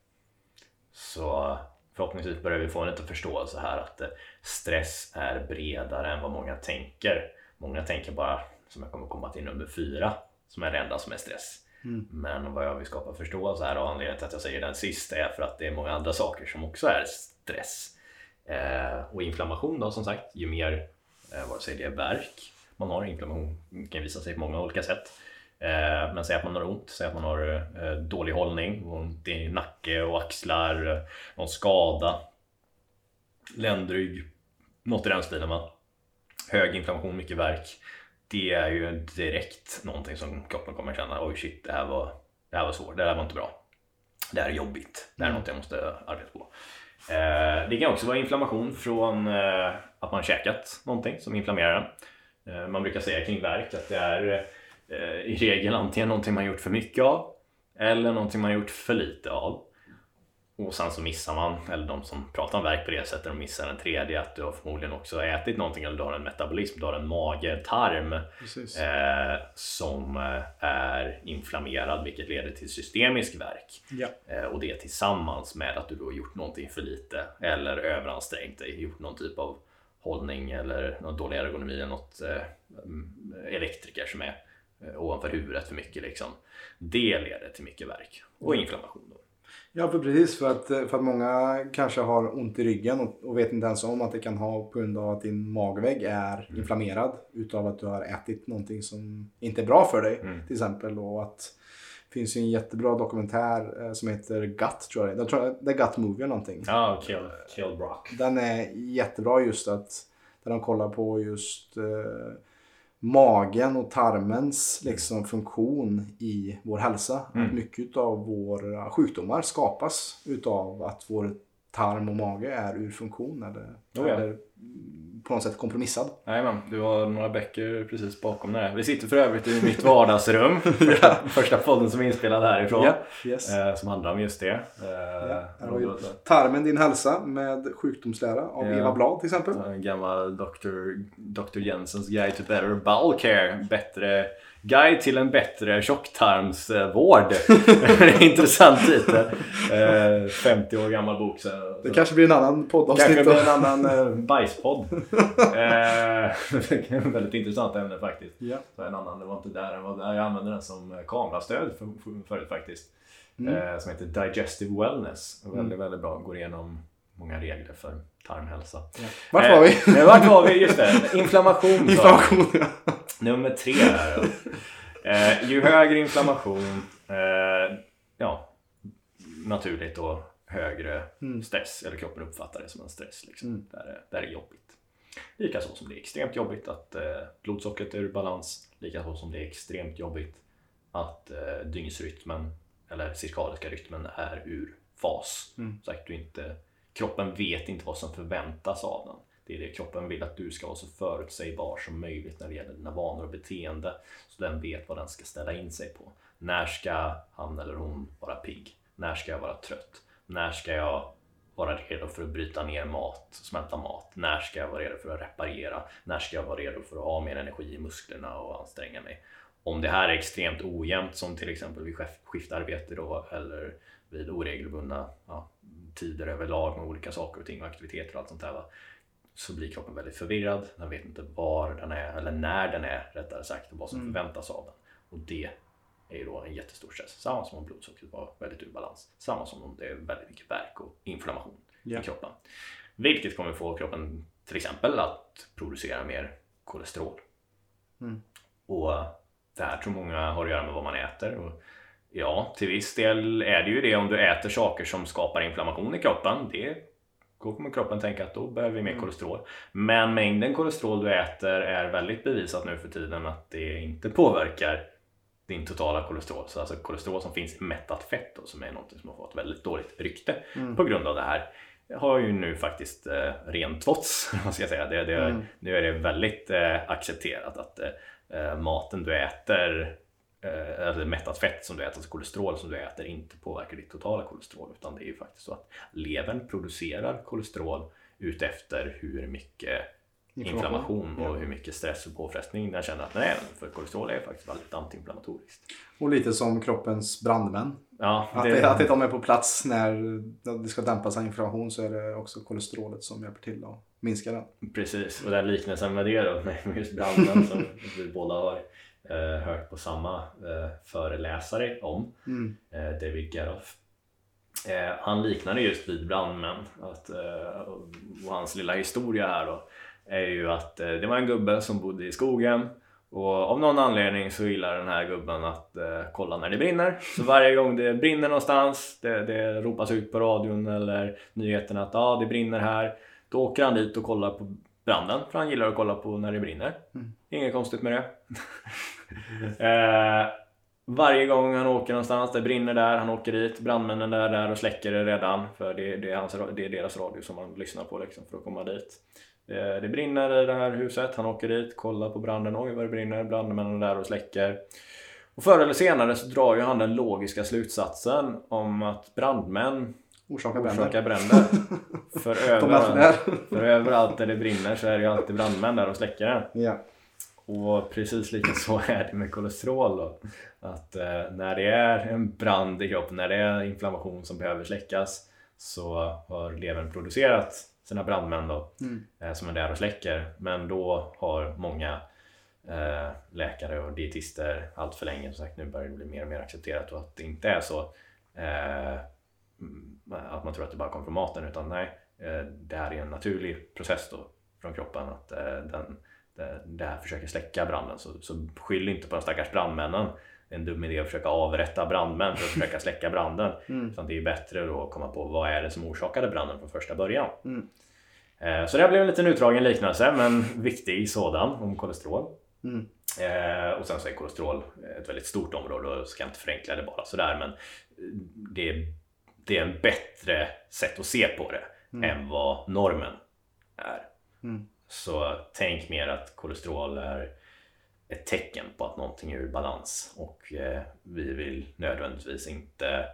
Så förhoppningsvis börjar vi få en liten förståelse här att eh, stress är bredare än vad många tänker. Många tänker bara, som jag kommer komma till nummer fyra, som är det enda som är stress. Men vad jag vill skapa förståelse här och anledningen till att jag säger den sist är för att det är många andra saker som också är stress. Eh, och inflammation då som sagt, ju mer eh, vare sig det är värk man har, inflammation kan visa sig på många olika sätt. Eh, men säg att man har ont, säg att man har eh, dålig hållning, ont i nacke och axlar, eh, någon skada, ländrygg, något i den stilen. Va? Hög inflammation, mycket värk. Det är ju direkt någonting som kroppen kommer känna, oj shit, det här var, det här var svårt, det här var inte bra. Det här är jobbigt, det här är något jag måste arbeta på. Det kan också vara inflammation från att man käkat någonting som inflammerar den. Man brukar säga kring värk att det är i regel antingen någonting man gjort för mycket av eller någonting man gjort för lite av. Och sen så missar man, eller de som pratar om värk på det sättet, de missar en tredje att du har förmodligen också ätit någonting eller du har en metabolism, du har en mage, tarm eh, som eh, är inflammerad vilket leder till systemisk värk. Ja. Eh, och det tillsammans med att du då har gjort någonting för lite eller överansträngt dig, gjort någon typ av hållning eller någon dålig ergonomi eller något eh, mm, elektriker som är eh, ovanför huvudet för mycket liksom. Det leder till mycket värk och inflammation. Då. Ja, för precis. För att, för att många kanske har ont i ryggen och, och vet inte ens om att det kan ha på grund av att din magvägg är inflammerad utav att du har ätit någonting som inte är bra för dig. Till exempel. Och att det finns ju en jättebra dokumentär eh, som heter Gut, tror jag det är. Jag tror det är Gut Movie eller någonting. Ja, kill, kill Brock. Den är jättebra just att där de kollar på just eh, magen och tarmens liksom, funktion i vår hälsa. Att mycket av våra sjukdomar skapas utav att vår tarm och mage är ur funktion eller, Oh ja. eller mm, på något sätt kompromissad. Jajamän, du har några böcker precis bakom där. Vi sitter för övrigt i mitt vardagsrum. *laughs* Första, första podden som är inspelad härifrån. Ja, yes. Eh, som handlar om just det. Eh, Ja, Tarmen din hälsa med sjukdomslära av Ja. Eva Blad till exempel. En gammal Dr. Dr. Jensens Guide to Better Bowel Care. Bättre Guide till en bättre tjocktarmsvård. *laughs* Intressant titel. Eh, 50 år gammal bok. Så, Det kanske blir en annan poddavsnitt. Kanske blir en annan eh, *laughs* bajspodd. eh, *laughs* väldigt intressant ämne faktiskt. Ja. Så en annan, det var inte där den var där. Jag använde den som eh, kamerastöd för, för, förut faktiskt. Eh, som heter Digestive Wellness. Väldigt, väldigt bra. Går igenom många regler för tarmhälsa. Vart var vi? *laughs* Eh, vart var vi? Just det. Inflammation. Inflammation. ja. Nummer tre här. Eh, ju högre inflammation, eh, ja, naturligt då högre stress, eller kroppen uppfattar det som en stress. Liksom. Där, är, där är jobbigt. Likaså som det är extremt jobbigt att eh, blodsockret är ur balans. Likaså som det är extremt jobbigt att eh, dygnsrytmen, eller cirkadiska rytmen, är ur fas. Så att du inte, kroppen vet inte vad som förväntas av den. Det är det kroppen vill att du ska vara så förutsägbar som möjligt när det gäller dina vanor och beteende. Så den vet vad den ska ställa in sig på. När ska han eller hon vara pigg? När ska jag vara trött? När ska jag vara redo för att bryta ner mat, smälta mat? När ska jag vara redo för att reparera? När ska jag vara redo för att ha mer energi i musklerna och anstränga mig? Om det här är extremt ojämnt som till exempel vid skiftarbete då eller vid oregelbundna ja, tider överlag med olika saker och ting och aktiviteter och allt sånt där va? så blir kroppen väldigt förvirrad. Den vet inte var den är eller när den är rättare sagt och vad som förväntas av den. Och det är ju då en jättestor stress. Samma som om blodsockret var väldigt ur balans. Samma som om det är väldigt mycket värk och inflammation Ja. i kroppen. Vilket kommer få kroppen till exempel att producera mer kolesterol. Och det här tror många har att göra med vad man äter. Och ja, till viss del är det ju det om du äter saker som skapar inflammation i kroppen. Det då kommer kroppen tänka att då behöver vi mer Mm. kolesterol. Men mängden kolesterol du äter är väldigt bevisat nu för tiden att det inte påverkar din totala kolesterol. Så alltså kolesterol som finns i mättat fett då, som är något som har fått väldigt dåligt rykte Mm. på grund av det här har ju nu faktiskt eh, rentvåtts. *laughs* Vad ska jag säga. Det, det, Mm. Nu är det väldigt eh, accepterat att eh, maten du äter eh, eller mättat fett som du äter, alltså kolesterol som du äter inte påverkar ditt totala kolesterol utan det är ju faktiskt så att levern producerar kolesterol utefter hur mycket inflammation och hur mycket stress och påfrestning den känner att den är. För kolesterol är faktiskt väldigt antiinflammatoriskt. Och lite som kroppens brandmän. Ja, Att, det... att de är på plats när det ska dämpas av inflammation så är det också kolesterolet som hjälper till att minska den. Precis, och den liknelsen med det då, *laughs* med just branden som vi båda har hört på samma eh, föreläsare om, Mm. eh, David Geroff. Eh, han liknade just vid brandmän att, eh, och hans lilla historia här då är ju att eh, det var en gubbe som bodde i skogen och av någon anledning så gillar den här gubben att eh, kolla när det brinner. Så varje gång det brinner någonstans, det, det ropas ut på radion eller nyheterna att ah, det brinner här. Då åker han dit och kollar på branden, för han gillar att kolla på när det brinner. Mm. Inget konstigt med det. *laughs* eh, varje gång han åker någonstans, det brinner där, han åker dit, brandmännen är där och släcker det redan. För det, det, är, hans, det är deras radio som han lyssnar på liksom, för att komma dit. Det, det brinner i det här huset, han åker dit, kollar på branden, oj vad det brinner, brandmännen är där och släcker. Och förr eller senare så drar ju han den logiska slutsatsen om att brandmän Orsakar bränder. orsakar bränder. För, *laughs* överallt, för överallt där det brinner så är det ju alltid brandmän där och släcker den. ja. Och precis lika så är det med kolesterol då. Att eh, när det är en brand i kroppen, när det är inflammation som behöver släckas så har levern producerat sina brandmän då Mm. eh, som är där och släcker. Men då har många eh, läkare och dietister allt för länge, som sagt nu börjar det bli mer och mer accepterat och att det inte är så eh, att man tror att det bara kommer från maten utan nej, eh, det här är en naturlig process då från kroppen att eh, den, det, här försöker släcka branden så, så skyll inte på de stackars brandmännen det är en dum idé att försöka avrätta brandmän för att försöka *laughs* släcka branden. Mm. Utan det är bättre då att komma på vad är det som orsakade branden från första början. Mm. Eh, Så det här blev en liten utdragen liknelse men viktig sådan om kolesterol. Mm. Eh, och sen så är kolesterol ett väldigt stort område och jag ska inte förenkla det bara sådär men det det är en bättre sätt att se på det Mm. än vad normen är. Mm. Så tänk mer att kolesterol är ett tecken på att någonting är ur balans och eh, vi vill nödvändigtvis inte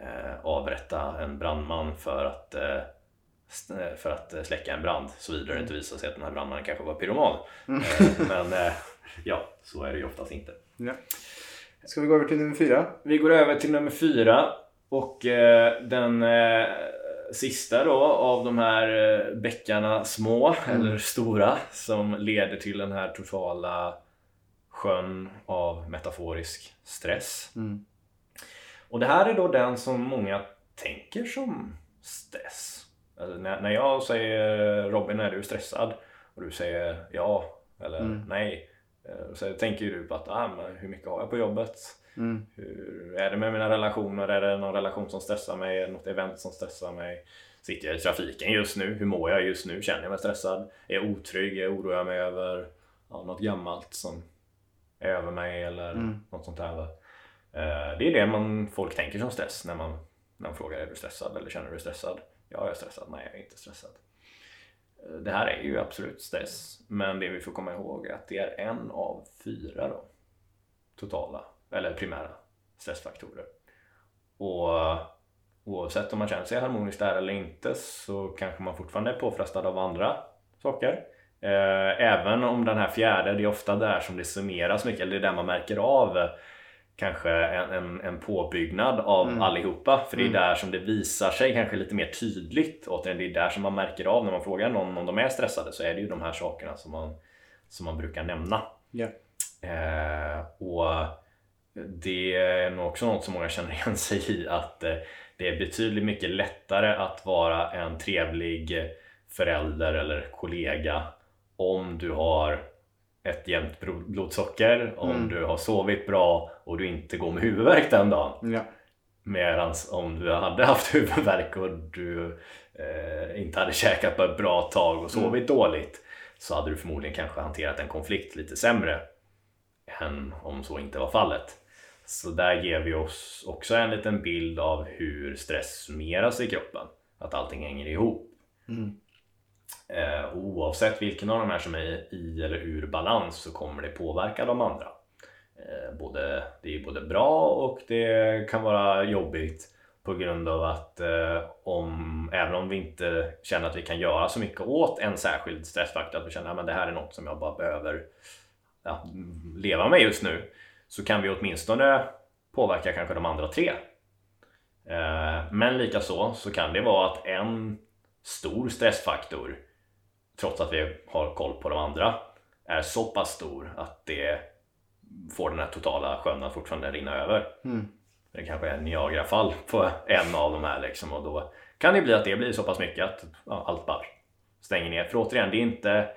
eh, avrätta en brandman för att, eh, för att eh, släcka en brand såvida det inte visar sig att den här brandmannen kanske var pyroman. Mm. Eh, men eh, ja, så är det ju oftast inte. Ja. Ska vi gå över till nummer fyra? Vi går över till nummer fyra och eh, den eh, sista då av de här eh, bäckarna små Mm. eller stora som leder till den här totala sjön av metaforisk stress. Mm. Och det här är då den som många tänker som stress. Alltså när, när jag säger Robin är du stressad? Och du säger ja eller Mm. nej. eh, Så tänker ju du på att ah, men hur mycket har jag på jobbet? Mm. Hur är det med mina relationer? Är det någon relation som stressar mig? Är det något event som stressar mig? Sitter jag i trafiken just nu? Hur mår jag just nu? Känner jag mig stressad? Är jag otrygg? Oroar jag mig över ja, något gammalt som är över mig eller Mm. något sånt där? Eh, Det är det man, folk tänker som stress när man, när man frågar är du stressad eller känner du dig stressad? Ja, jag är stressad. Nej, jag är inte stressad. Det här är ju absolut stress, men det vi får komma ihåg är att det är en av fyra då, totala eller primära stressfaktorer. Och oavsett om man känner sig harmoniskt där eller inte så kanske man fortfarande är påfrestad av andra saker. Eh, även om den här fjärde, det är ofta där som det summeras mycket, eller det är där man märker av kanske en, en, en påbyggnad av Mm. allihopa. För det är Mm. där som det visar sig kanske lite mer tydligt. Och det är där som man märker av när man frågar någon om de är stressade så är det ju de här sakerna som man, som man brukar nämna. Ja. Eh, och det är nog också något som många känner igen *laughs* sig i att eh, det är betydligt mycket lättare att vara en trevlig förälder eller kollega om du har ett jämnt blodsocker, om Mm. du har sovit bra och du inte går med huvudvärk den dagen. Ja. Medan om du hade haft *laughs* huvudvärk och du eh, inte hade käkat på ett bra tag och sovit mm. dåligt så hade du förmodligen kanske hanterat en konflikt lite sämre än om så inte var fallet. Så där ger vi oss också en liten bild av hur stress summeras i kroppen. Att allting hänger ihop. Mm. Eh, oavsett vilken av de här som är i eller ur balans så kommer det påverka de andra. Eh, både, det är både bra och det kan vara jobbigt på grund av att eh, om, även om vi inte känner att vi kan göra så mycket åt en särskild stressfaktor, att vi känner att det här är något som jag bara behöver ja, leva med just nu, så kan vi åtminstone påverka kanske de andra tre. Eh, men likaså så kan det vara att en stor stressfaktor, trots att vi har koll på de andra, är så pass stor att det får den här totala sjön att fortfarande rinna över. Mm. Det kanske är Niagara-fall på en av de här liksom och då kan det bli att det blir så pass mycket att ja, allt bara stänger ner. För återigen, det är inte,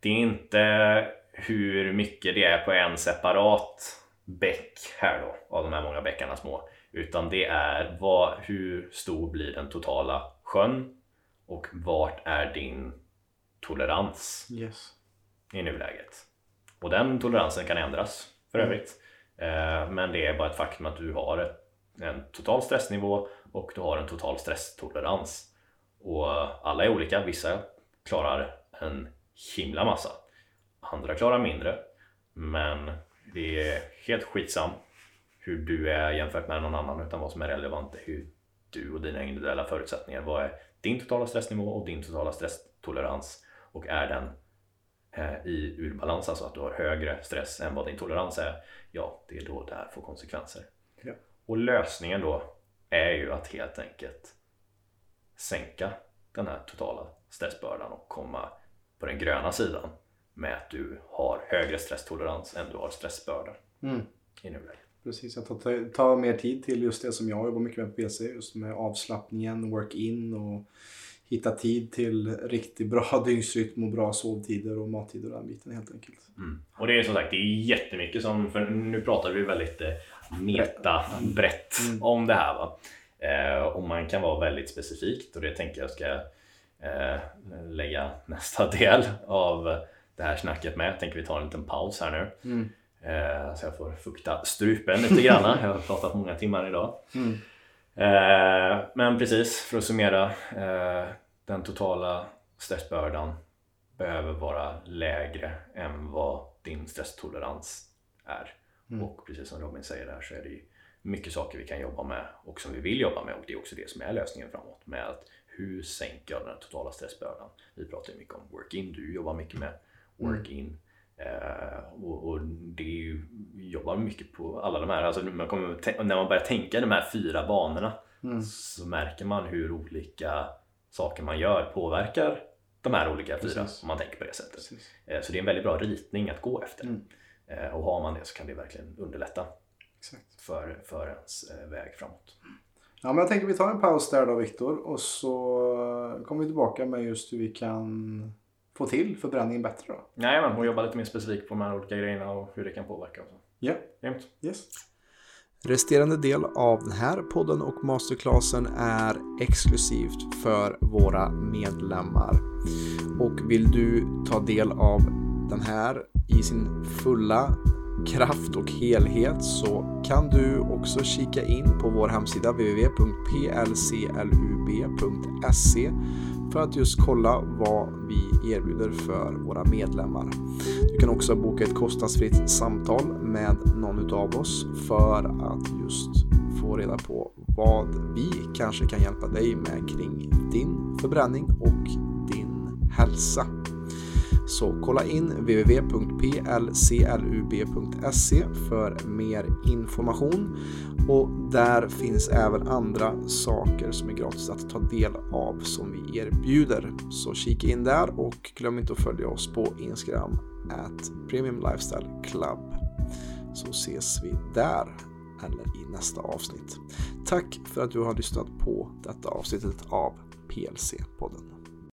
det är inte hur mycket det är på en separat bäck här då, av de här många bäckarna små. Utan det är vad, hur stor blir den totala sjön och vart är din tolerans yes. i nuläget. Och den toleransen kan ändras för mm. övrigt. Mm. Men det är bara ett faktum att du har en total stressnivå och du har en total stresstolerans. Och alla är olika, vissa klarar en himla massa. Andra klarar mindre. Men det är helt skitsam hur du är jämfört med någon annan utan vad som är relevant är hur du och dina individuella förutsättningar. Vad är din totala stressnivå och din totala stresstolerans och är den i urbalans, alltså att du har högre stress än vad din tolerans är, ja, det är då det här får konsekvenser. Ja. Och lösningen då är ju att helt enkelt sänka den här totala stressbördan och komma på den gröna sidan med att du har högre stresstolerans än du har stressbörda mm. i nuläget. Precis, att ta, ta mer tid till just det som jag jobbar mycket med på PC, just med avslappningen, work-in och hitta tid till riktigt bra *laughs* dygnsrytm och bra sovtider och mattider och den biten helt enkelt. Mm. Och det är som sagt, det är jättemycket som, för nu pratar vi väldigt eh, meta brett mm. om det här. Va? Eh, och man kan vara väldigt specifikt och det tänker jag ska eh, lägga *laughs* nästa del av det här snacket med. Jag tänker vi tar en liten paus här nu. Mm. Eh, så jag får fukta strupen lite grann. *laughs* jag har pratat många timmar idag. Mm. Eh, men precis, för att summera. Eh, den totala stressbördan behöver vara lägre än vad din stresstolerans är. Mm. Och precis som Robin säger där så är det mycket saker vi kan jobba med och som vi vill jobba med och det är också det som är lösningen framåt med att hur sänker jag den totala stressbördan? Vi pratar ju mycket om work-in, du jobbar mycket med work-in mm. eh, och, och, det ju, jobbar mycket på alla de här, alltså man kommer, när man börjar tänka de här fyra banorna mm. så märker man hur olika saker man gör påverkar de här olika fyra Precis. om man tänker på det sättet. Precis. Eh, så det är en väldigt bra ritning att gå efter. Mm. Eh, och har man det så kan det verkligen underlätta Exakt. För, för ens eh, väg framåt. Ja, men jag tänker vi tar en paus där då Viktor och så kommer vi tillbaka med just hur vi kan få till förbränningen bättre då. Nej, men hon jobbar lite mer specifikt på de här olika grejerna och hur det kan påverka. Ja. Yeah. Yes. Resterande del av den här podden och masterclassen är exklusivt för våra medlemmar. Och vill du ta del av den här i sin fulla kraft och helhet så kan du också kika in på vår hemsida www.plclub.se för att just kolla vad vi erbjuder för våra medlemmar. Du kan också boka ett kostnadsfritt samtal med någon av oss för att just få reda på vad vi kanske kan hjälpa dig med kring din förbränning och din hälsa. Så kolla in www.plclub.se för mer information och där finns även andra saker som är gratis att ta del av som vi erbjuder. Så kika in där och glöm inte att följa oss på Instagram at Premium Lifestyle Club. Så ses vi där eller i nästa avsnitt. Tack för att du har lyssnat på detta avsnittet av PLC-podden.